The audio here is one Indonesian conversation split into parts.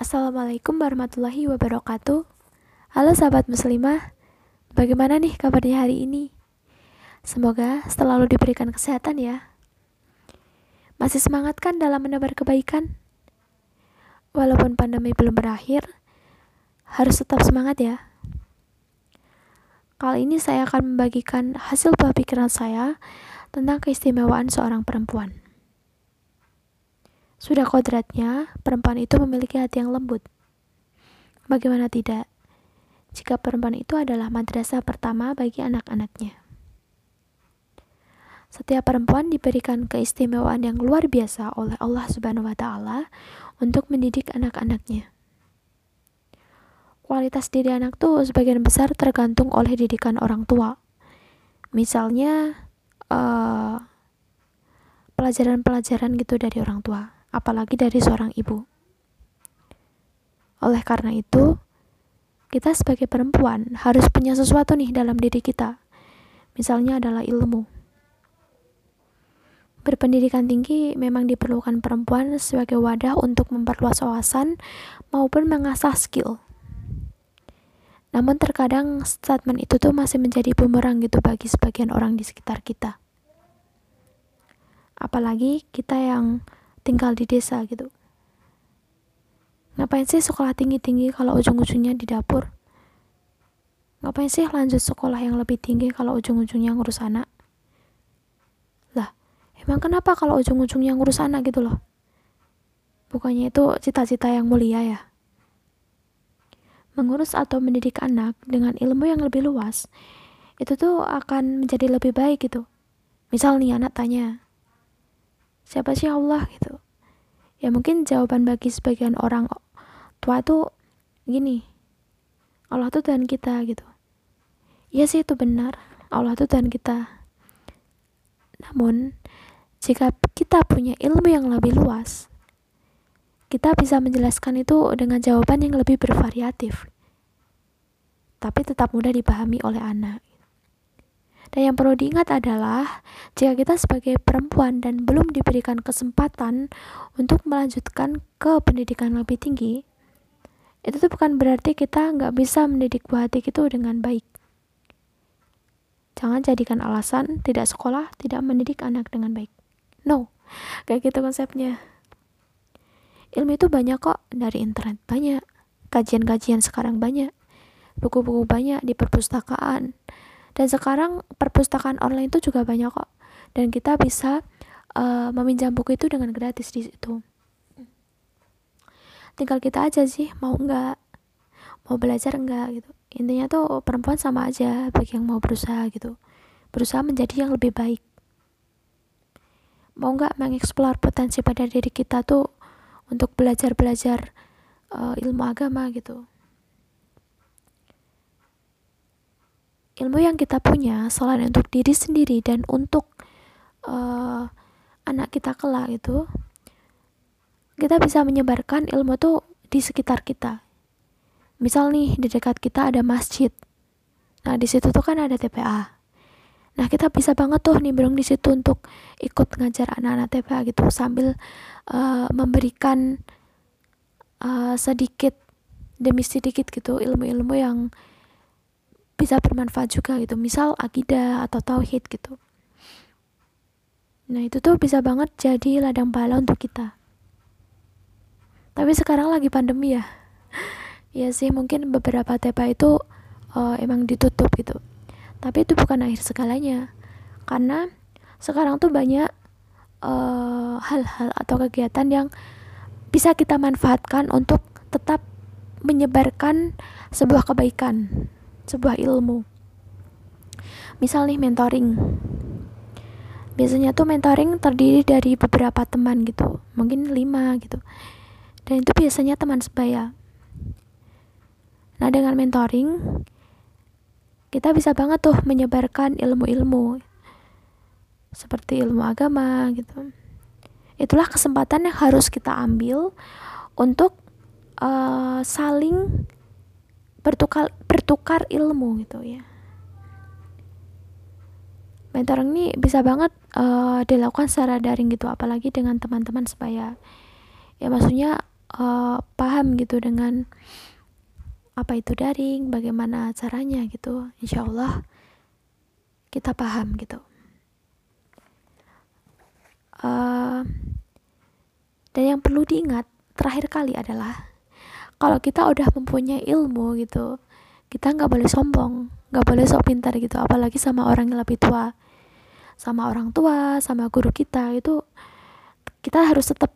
Assalamualaikum warahmatullahi wabarakatuh. Halo sahabat muslimah, bagaimana nih kabarnya hari ini? Semoga selalu diberikan kesehatan ya. Masih semangat kan dalam menebar kebaikan? Walaupun pandemi belum berakhir, harus tetap semangat ya. Kali ini saya akan membagikan hasil buah saya tentang keistimewaan seorang perempuan. Sudah kodratnya, perempuan itu memiliki hati yang lembut. Bagaimana tidak, jika perempuan itu adalah madrasah pertama bagi anak-anaknya. Setiap perempuan diberikan keistimewaan yang luar biasa oleh Allah Subhanahu wa taala untuk mendidik anak-anaknya. Kualitas diri anak tuh sebagian besar tergantung oleh didikan orang tua. Misalnya uh, pelajaran-pelajaran gitu dari orang tua apalagi dari seorang ibu. Oleh karena itu, kita sebagai perempuan harus punya sesuatu nih dalam diri kita. Misalnya adalah ilmu. Berpendidikan tinggi memang diperlukan perempuan sebagai wadah untuk memperluas wawasan maupun mengasah skill. Namun terkadang statement itu tuh masih menjadi bumerang gitu bagi sebagian orang di sekitar kita. Apalagi kita yang tinggal di desa gitu. Ngapain sih sekolah tinggi-tinggi kalau ujung-ujungnya di dapur? Ngapain sih lanjut sekolah yang lebih tinggi kalau ujung-ujungnya ngurus anak? Lah emang kenapa kalau ujung-ujungnya ngurus anak gitu loh? Bukannya itu cita-cita yang mulia ya? Mengurus atau mendidik anak dengan ilmu yang lebih luas itu tuh akan menjadi lebih baik gitu. Misal nih anak tanya siapa sih Allah gitu. Ya mungkin jawaban bagi sebagian orang tua itu gini Allah tuh Tuhan kita gitu. Ya sih itu benar. Allah tuh Tuhan kita. Namun jika kita punya ilmu yang lebih luas kita bisa menjelaskan itu dengan jawaban yang lebih bervariatif. Tapi tetap mudah dipahami oleh anak dan yang perlu diingat adalah, jika kita sebagai perempuan dan belum diberikan kesempatan untuk melanjutkan ke pendidikan lebih tinggi, itu tuh bukan berarti kita nggak bisa mendidik buah hati itu dengan baik. Jangan jadikan alasan tidak sekolah, tidak mendidik anak dengan baik. No, kayak gitu konsepnya. Ilmu itu banyak kok dari internet, banyak. Kajian-kajian sekarang banyak. Buku-buku banyak di perpustakaan dan sekarang perpustakaan online itu juga banyak kok. Dan kita bisa uh, meminjam buku itu dengan gratis di situ. Tinggal kita aja sih mau nggak mau belajar enggak gitu. Intinya tuh perempuan sama aja bagi yang mau berusaha gitu. Berusaha menjadi yang lebih baik. Mau nggak mengeksplor potensi pada diri kita tuh untuk belajar belajar uh, ilmu agama gitu ilmu yang kita punya selain untuk diri sendiri dan untuk uh, anak kita kelak itu kita bisa menyebarkan ilmu tuh di sekitar kita. Misal nih di dekat kita ada masjid. Nah di situ tuh kan ada TPA nah kita bisa banget tuh nimbrung di situ untuk ikut ngajar anak-anak TPA gitu sambil uh, memberikan uh, sedikit demi sedikit gitu ilmu-ilmu yang bisa bermanfaat juga gitu. Misal akidah atau tauhid gitu. Nah itu tuh bisa banget jadi ladang bala untuk kita. Tapi sekarang lagi pandemi ya. Ya sih mungkin beberapa TPA itu uh, emang ditutup gitu. Tapi itu bukan akhir segalanya. Karena sekarang tuh banyak eh, hal-hal uh, atau kegiatan yang bisa kita manfaatkan untuk tetap menyebarkan sebuah kebaikan sebuah ilmu. Misal nih mentoring. Biasanya tuh mentoring terdiri dari beberapa teman gitu mungkin lima gitu. Dan itu biasanya teman sebaya. Nah dengan mentoring kita bisa banget tuh menyebarkan ilmu-ilmu. Seperti ilmu agama gitu. Itulah kesempatan yang harus kita ambil untuk uh, saling bertukar bertukar ilmu gitu ya mentoring ini bisa banget uh, dilakukan secara daring gitu apalagi dengan teman-teman supaya ya maksudnya uh, paham gitu dengan apa itu daring, bagaimana caranya gitu. Insya Allah kita paham gitu. Uh, dan yang perlu diingat terakhir kali adalah kalau kita udah mempunyai ilmu gitu, kita nggak boleh sombong, nggak boleh sok pintar gitu, apalagi sama orang yang lebih tua, sama orang tua, sama guru kita itu kita harus tetap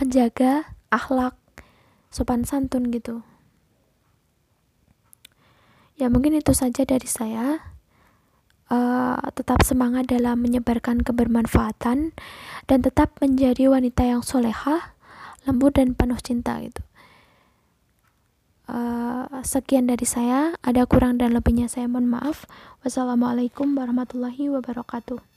menjaga akhlak sopan santun gitu. Ya mungkin itu saja dari saya. Uh, tetap semangat dalam menyebarkan kebermanfaatan dan tetap menjadi wanita yang solehah lembut dan penuh cinta gitu uh, sekian dari saya. Ada kurang dan lebihnya saya mohon maaf. Wassalamualaikum warahmatullahi wabarakatuh